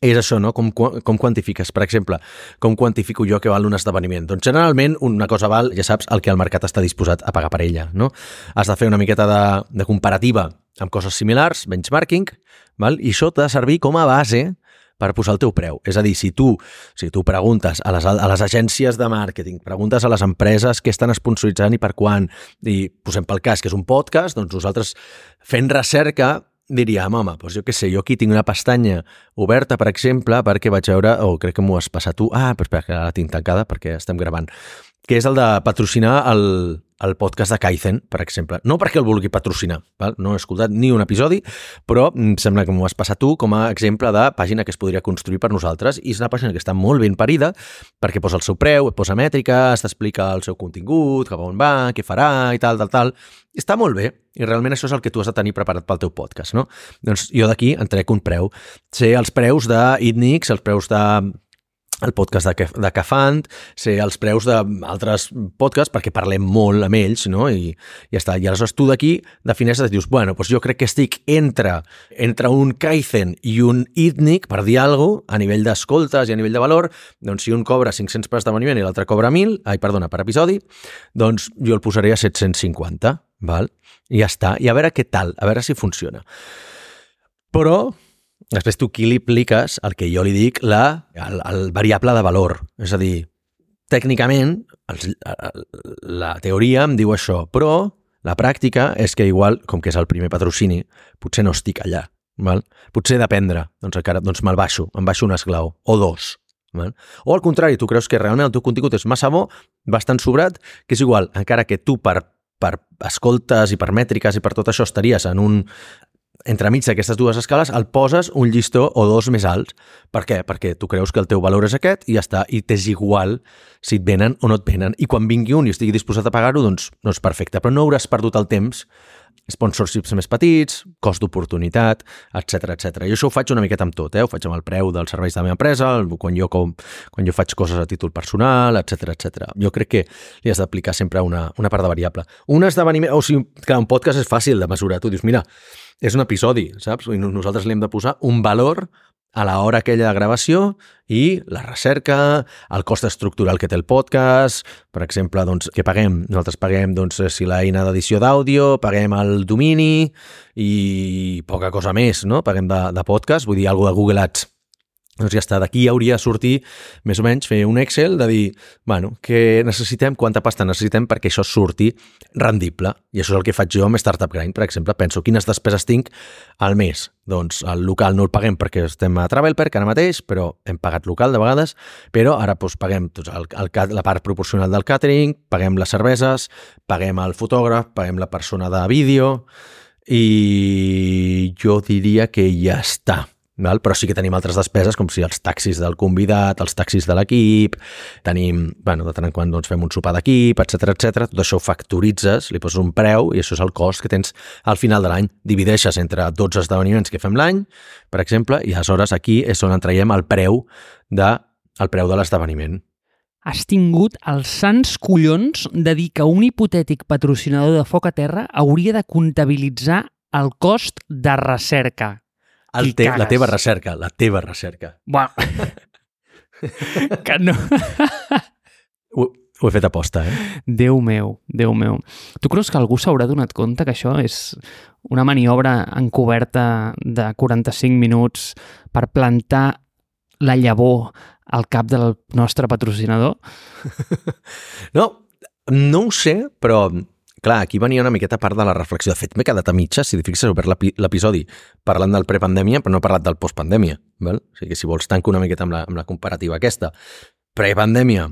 Speaker 1: és això, no? Com, com quantifiques? Per exemple, com quantifico jo que val un esdeveniment? Doncs generalment una cosa val, ja saps, el que el mercat està disposat a pagar per ella, no? Has de fer una miqueta de, de comparativa amb coses similars, benchmarking, val? i això t'ha de servir com a base per posar el teu preu. És a dir, si tu, si tu preguntes a les, a les agències de màrqueting, preguntes a les empreses que estan sponsoritzant i per quan, i posem pel cas que és un podcast, doncs nosaltres fent recerca diríem, home, doncs jo què sé, jo aquí tinc una pestanya oberta, per exemple, perquè vaig veure, o crec que m'ho has passat tu, ah, però espera, que la tinc tancada perquè estem gravant, que és el de patrocinar el, el podcast de Kaizen, per exemple. No perquè el vulgui patrocinar, val? no he escoltat ni un episodi, però em sembla que m'ho has passat tu com a exemple de pàgina que es podria construir per nosaltres i és una pàgina que està molt ben parida perquè posa el seu preu, posa mètriques, t'explica el seu contingut, cap on va, què farà i tal, tal, tal. Està molt bé i realment això és el que tu has de tenir preparat pel teu podcast, no? Doncs jo d'aquí en trec un preu. Sé els preus d'Itnix, els preus de el podcast de, de Cafant, sé els preus d'altres podcasts perquè parlem molt amb ells, no? I ja està. I aleshores tu d'aquí defineixes i dius, bueno, doncs jo crec que estic entre, entre un Kaizen i un Itnic, per dir alguna cosa, a nivell d'escoltes i a nivell de valor, doncs si un cobra 500 per esdeveniment i l'altre cobra 1.000, ai, perdona, per episodi, doncs jo el posaré a 750, val? I ja està. I a veure què tal, a veure si funciona. Però Després tu aquí li apliques el que jo li dic la, el, el variable de valor. És a dir, tècnicament, el, la teoria em diu això, però la pràctica és que igual, com que és el primer patrocini, potser no estic allà. Val? Potser d'aprendre, doncs encara doncs me'l baixo, em baixo un esglau, o dos. Val? O al contrari, tu creus que realment el teu contingut és massa bo, bastant sobrat, que és igual, encara que tu per, per escoltes i per mètriques i per tot això estaries en un entremig d'aquestes dues escales el poses un llistó o dos més alts. Per què? Perquè tu creus que el teu valor és aquest i ja està, i t'és igual si et venen o no et venen. I quan vingui un i estigui disposat a pagar-ho, doncs no és perfecte, però no hauràs perdut el temps sponsorships més petits, cost d'oportunitat, etc etc. Jo això ho faig una miqueta amb tot, eh? ho faig amb el preu dels serveis de la meva empresa, quan jo, com, quan jo faig coses a títol personal, etc etc. Jo crec que li has d'aplicar sempre una, una part de variable. Un esdeveniment, o sigui, que un podcast és fàcil de mesurar. Tu dius, mira, és un episodi, saps? I nosaltres li hem de posar un valor a l'hora aquella de gravació i la recerca, el cost estructural que té el podcast, per exemple, doncs, què paguem? Nosaltres paguem doncs, si l'eina d'edició d'àudio, paguem el domini i poca cosa més, no? Paguem de, de podcast, vull dir, alguna de Google Ads doncs ja està, d'aquí hauria de sortir més o menys fer un Excel de dir, bueno, què necessitem, quanta pasta necessitem perquè això surti rendible. I això és el que faig jo amb Startup Grind, per exemple. Penso, quines despeses tinc al mes? Doncs el local no el paguem perquè estem a Travelperk ara mateix, però hem pagat local de vegades, però ara doncs, paguem doncs, el, el, la part proporcional del catering, paguem les cerveses, paguem el fotògraf, paguem la persona de vídeo i jo diria que ja està val? però sí que tenim altres despeses, com si els taxis del convidat, els taxis de l'equip, tenim, bueno, de tant en quant doncs, fem un sopar d'equip, etc etc. tot això ho factoritzes, li poses un preu i això és el cost que tens al final de l'any. Divideixes entre 12 esdeveniments que fem l'any, per exemple, i aleshores aquí és on en traiem el preu de, el preu de l'esdeveniment.
Speaker 2: has tingut els sants collons de dir que un hipotètic patrocinador de Foc a Terra hauria de comptabilitzar el cost de recerca.
Speaker 1: El te, la teva recerca, la teva recerca.
Speaker 2: Bueno, (laughs) que no...
Speaker 1: Ho, ho he fet aposta, eh?
Speaker 2: Déu meu, Déu meu. Tu creus que algú s'haurà donat compte que això és una maniobra encoberta de 45 minuts per plantar la llavor al cap del nostre patrocinador? (laughs)
Speaker 1: No, no ho sé, però clar, aquí venia una miqueta part de la reflexió. De fet, m'he quedat a mitja, si fixes, he obert l'epi- l'episodi parlant del prepandèmia, però no he parlat del postpandèmia. Val? O sigui que si vols tanco una miqueta amb la, amb la comparativa aquesta. Prepandèmia,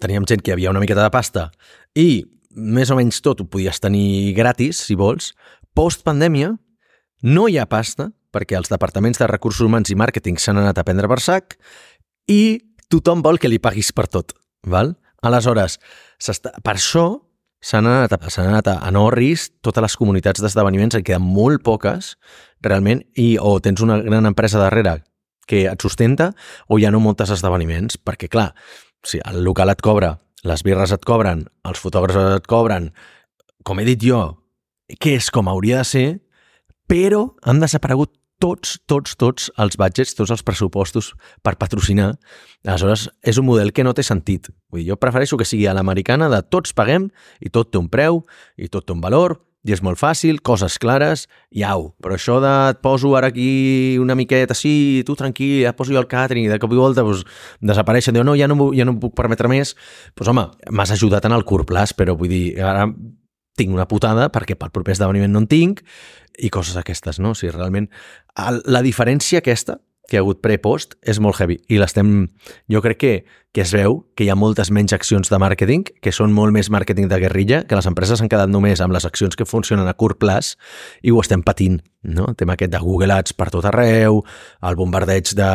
Speaker 1: teníem gent que havia una miqueta de pasta i més o menys tot ho podies tenir gratis, si vols. Postpandèmia, no hi ha pasta, perquè els departaments de recursos humans i màrqueting s'han anat a prendre per sac i tothom vol que li paguis per tot. Val? Aleshores, per això s'han anat, anat a, a no risc totes les comunitats d'esdeveniments, en queden molt poques, realment, i o tens una gran empresa darrere que et sustenta o ha no moltes esdeveniments, perquè clar, si el local et cobra, les birres et cobren, els fotògrafs et cobren, com he dit jo, que és com hauria de ser, però han desaparegut tots, tots, tots els budgets, tots els pressupostos per patrocinar. Aleshores, és un model que no té sentit. Vull dir, jo prefereixo que sigui a l'americana de tots paguem i tot té un preu i tot té un valor i és molt fàcil, coses clares, i au. Però això de et poso ara aquí una miqueta, sí, tu tranquil, ja poso jo el catering, i de cop i volta doncs, desapareixen, diu, no, ja no, ja no em puc permetre més, doncs home, m'has ajudat en el curt plaç, però vull dir, ara tinc una putada perquè pel proper esdeveniment no en tinc i coses aquestes, no? O sigui, realment, el, la diferència aquesta que hi ha hagut pre-post és molt heavy i l'estem... Jo crec que, que es veu que hi ha moltes menys accions de màrqueting, que són molt més màrqueting de guerrilla, que les empreses han quedat només amb les accions que funcionen a curt plaç i ho estem patint, no? El tema aquest de Google Ads per tot arreu, el bombardeig de,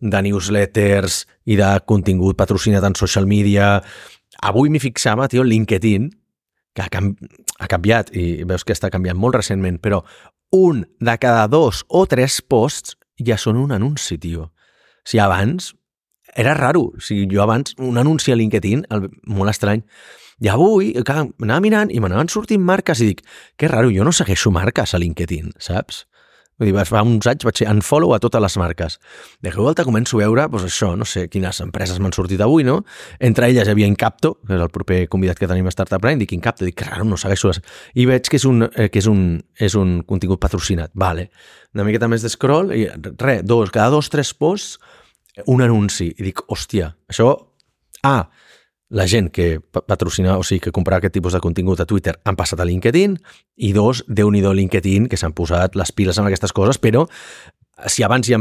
Speaker 1: de newsletters i de contingut patrocinat en social media... Avui m'hi fixava, tio, LinkedIn, que ha, cam ha canviat i veus que està canviant molt recentment, però un de cada dos o tres posts ja són un anunci, tio. Sigui, abans era raro. O sigui, jo abans, un anunci a LinkedIn, el, molt estrany. I avui, clar, anava mirant i m'anaven sortint marques i dic, que raro, jo no segueixo marques a LinkedIn, saps? Vull dir, fa uns anys vaig fer unfollow a totes les marques. De cop volta començo a veure, doncs això, no sé quines empreses m'han sortit avui, no? Entre elles hi havia Incapto, que és el proper convidat que tenim a Startup Brain, dic Incapto, dic raro, no segueixo les... I veig que és un, eh, que és un, és un contingut patrocinat. Vale. Una miqueta més d'scroll i res, dos, cada dos, tres posts, un anunci. I dic, hòstia, això... Ah, la gent que pa- patrocina, o sigui, que comprava aquest tipus de contingut a Twitter han passat a LinkedIn i dos, déu nhi LinkedIn, que s'han posat les piles amb aquestes coses, però si abans ja,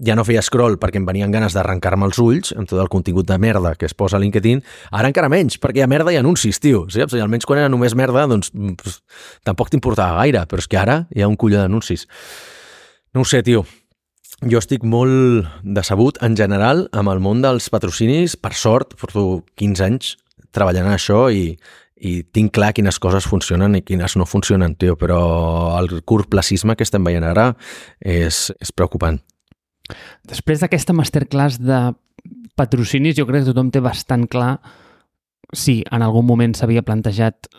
Speaker 1: ja no feia scroll perquè em venien ganes d'arrencar-me els ulls amb tot el contingut de merda que es posa a LinkedIn, ara encara menys, perquè hi ha merda i anuncis, tio. Saps? I almenys quan era només merda, doncs pues, tampoc t'importava gaire, però és que ara hi ha un colló d'anuncis. No ho sé, tio. Jo estic molt decebut en general amb el món dels patrocinis. Per sort, porto 15 anys treballant en això i, i tinc clar quines coses funcionen i quines no funcionen, tio, però el curtplacisme que estem veient ara és, és preocupant.
Speaker 2: Després d'aquesta masterclass de patrocinis, jo crec que tothom té bastant clar si en algun moment s'havia plantejat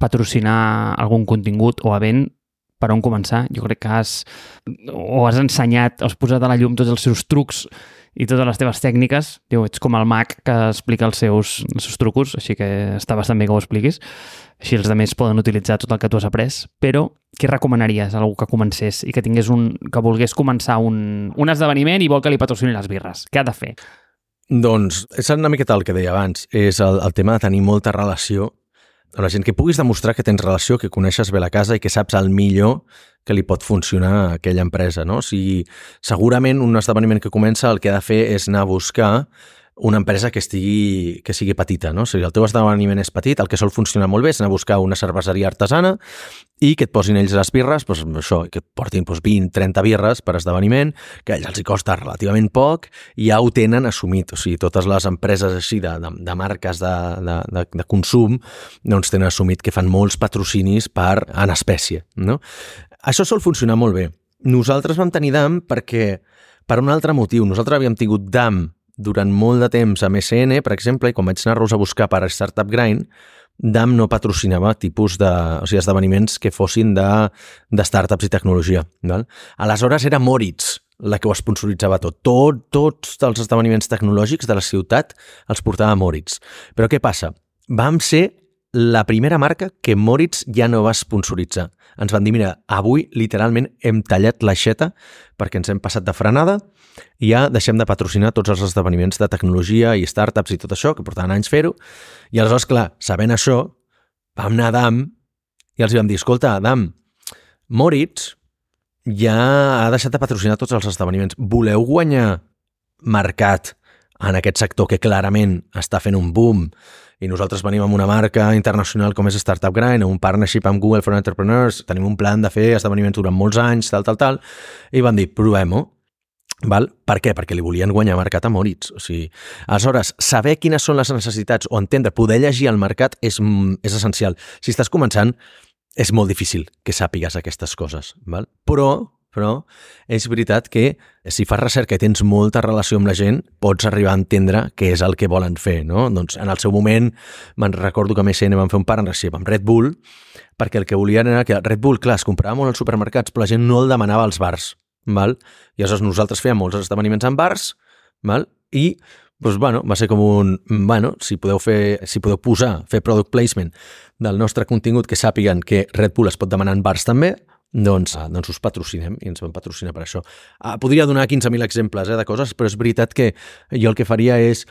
Speaker 2: patrocinar algun contingut o event, per on començar. Jo crec que has, o has ensenyat, has posat a la llum tots els seus trucs i totes les teves tècniques. Diu, ets com el mag que explica els seus, els seus trucos, així que està bastant bé que ho expliquis. Així els altres poden utilitzar tot el que tu has après. Però què recomanaries a algú que comencés i que tingués un, que volgués començar un, un esdeveniment i vol que li patrocinin les birres? Què ha de fer?
Speaker 1: Doncs és una miqueta el que deia abans, és el, el tema de tenir molta relació amb la gent, que puguis demostrar que tens relació, que coneixes bé la casa i que saps el millor que li pot funcionar a aquella empresa. No? O sigui, segurament un esdeveniment que comença el que ha de fer és anar a buscar una empresa que estigui que sigui petita, no? O sigui, el teu esdeveniment és petit, el que sol funcionar molt bé és anar a buscar una cerveseria artesana i que et posin ells les birres, doncs això, que et portin doncs, 20, 30 birres per esdeveniment, que a ells els hi costa relativament poc i ja ho tenen assumit. O sigui, totes les empreses així de, de, de marques de, de, de, de consum doncs tenen assumit que fan molts patrocinis per en espècie, no? Això sol funcionar molt bé. Nosaltres vam tenir DAM perquè, per un altre motiu, nosaltres havíem tingut DAM durant molt de temps amb SN, per exemple, i quan vaig anar-los a buscar per Startup Grind, DAM no patrocinava tipus de, o sigui, esdeveniments que fossin de, de startups i tecnologia. Val? Aleshores era Moritz la que ho esponsoritzava tot. tot. Tots els esdeveniments tecnològics de la ciutat els portava Moritz. Però què passa? Vam ser la primera marca que Moritz ja no va sponsoritzar. Ens van dir, mira, avui literalment hem tallat l'aixeta perquè ens hem passat de frenada i ja deixem de patrocinar tots els esdeveniments de tecnologia i startups i tot això, que portaven anys fer-ho. I aleshores, clar, sabent això, vam anar a DAM i els vam dir, escolta, DAM, Moritz ja ha deixat de patrocinar tots els esdeveniments. Voleu guanyar mercat en aquest sector que clarament està fent un boom i nosaltres venim amb una marca internacional com és Startup Grind, un partnership amb Google for Entrepreneurs, tenim un plan de fer esdeveniments durant molts anys, tal, tal, tal, i van dir, provem-ho. Val? Per què? Perquè li volien guanyar mercat a Moritz. O sigui, aleshores, saber quines són les necessitats o entendre, poder llegir el mercat és, és essencial. Si estàs començant, és molt difícil que sàpigues aquestes coses. Val? Però però és veritat que si fas recerca i tens molta relació amb la gent, pots arribar a entendre què és el que volen fer, no? Doncs en el seu moment, me'n recordo que a MSN vam fer un partnership amb Red Bull, perquè el que volien era que Red Bull, clar, es comprava molt als supermercats, però la gent no el demanava als bars, val? I aleshores nosaltres fèiem molts esdeveniments en bars, val? I doncs, bueno, va ser com un... Bueno, si podeu, fer, si podeu posar, fer product placement del nostre contingut que sàpiguen que Red Bull es pot demanar en bars també, doncs, ah, doncs us patrocinem i ens vam patrocinar per això. Ah, podria donar 15.000 exemples eh, de coses, però és veritat que jo el que faria és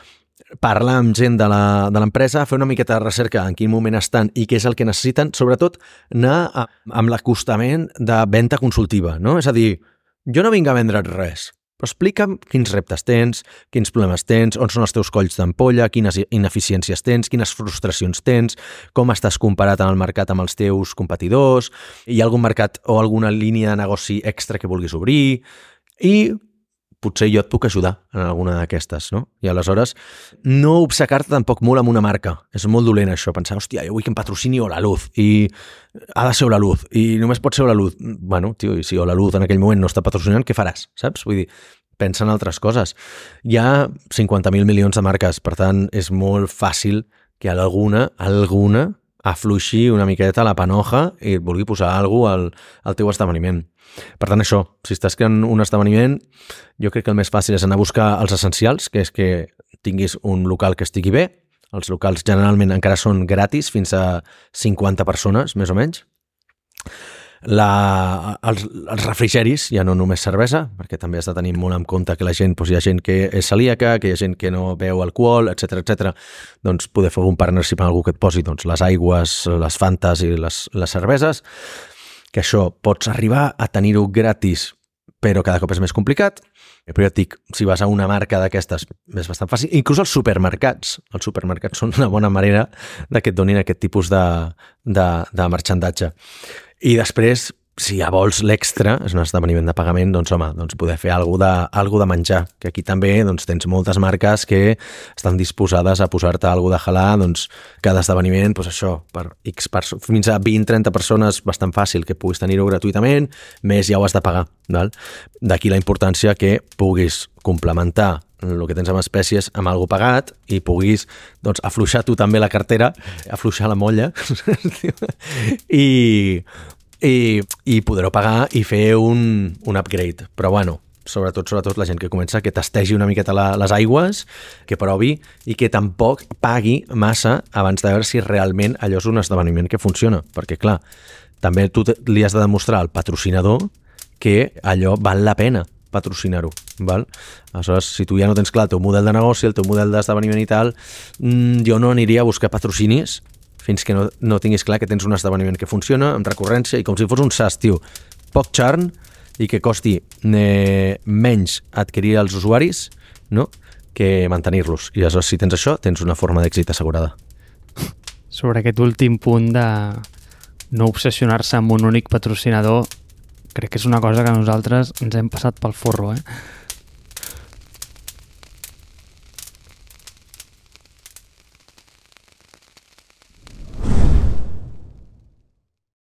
Speaker 1: parlar amb gent de l'empresa, fer una miqueta de recerca en quin moment estan i què és el que necessiten, sobretot anar amb l'acostament de venda consultiva, no? És a dir, jo no vinc a vendre't res, però explica'm quins reptes tens, quins problemes tens, on són els teus colls d'ampolla, quines ineficiències tens, quines frustracions tens, com estàs comparat en el mercat amb els teus competidors, hi ha algun mercat o alguna línia de negoci extra que vulguis obrir, i potser jo et puc ajudar en alguna d'aquestes, no? I aleshores, no obcecar-te tampoc molt amb una marca. És molt dolent això, pensar, hòstia, jo vull que em patrocini o la Luz, i ha de ser o la Luz, i només pot ser o la Luz. Bueno, tio, i si o la Luz en aquell moment no està patrocinant, què faràs, saps? Vull dir, pensa en altres coses. Hi ha 50.000 milions de marques, per tant, és molt fàcil que alguna, alguna, afluixi una miqueta la panoja i et vulgui posar alguna al, al teu esdeveniment. Per tant, això, si estàs creant un esdeveniment, jo crec que el més fàcil és anar a buscar els essencials, que és que tinguis un local que estigui bé. Els locals generalment encara són gratis, fins a 50 persones, més o menys. La, els, els refrigeris, ja no només cervesa, perquè també has de tenir molt en compte que la gent, doncs hi ha gent que és celíaca, que hi ha gent que no veu alcohol, etc etc. doncs poder fer un partnership amb algú que et posi doncs, les aigües, les fantes i les, les cerveses que això pots arribar a tenir-ho gratis, però cada cop és més complicat. Però ja et dic, si vas a una marca d'aquestes és bastant fàcil. Inclús els supermercats. Els supermercats són una bona manera de que et donin aquest tipus de, de, de marxandatge. I després, si ja vols l'extra, és un esdeveniment de pagament, doncs home, doncs poder fer alguna de, alguna de menjar, que aquí també doncs, tens moltes marques que estan disposades a posar-te alguna de halà, doncs cada esdeveniment, doncs això, per X fins a 20-30 persones, bastant fàcil que puguis tenir-ho gratuïtament, més ja ho has de pagar. D'aquí la importància que puguis complementar el que tens amb espècies amb algo pagat i puguis doncs, afluixar tu també la cartera, afluixar la molla (laughs) i, i, i poder-ho pagar i fer un, un upgrade. Però bueno, sobretot, sobretot la gent que comença, que tastegi una miqueta la, les aigües, que provi i que tampoc pagui massa abans de veure si realment allò és un esdeveniment que funciona. Perquè, clar, també tu li has de demostrar al patrocinador que allò val la pena patrocinar-ho. Aleshores, si tu ja no tens clar el teu model de negoci, el teu model d'esdeveniment i tal, mmm, jo no aniria a buscar patrocinis fins que no, no tinguis clar que tens un esdeveniment que funciona, amb recurrència, i com si fos un SaaS, tio, poc charn i que costi eh, menys adquirir els usuaris no? que mantenir-los. I aleshores, si tens això, tens una forma d'èxit assegurada.
Speaker 2: Sobre aquest últim punt de no obsessionar-se amb un únic patrocinador, crec que és una cosa que nosaltres ens hem passat pel forro, eh?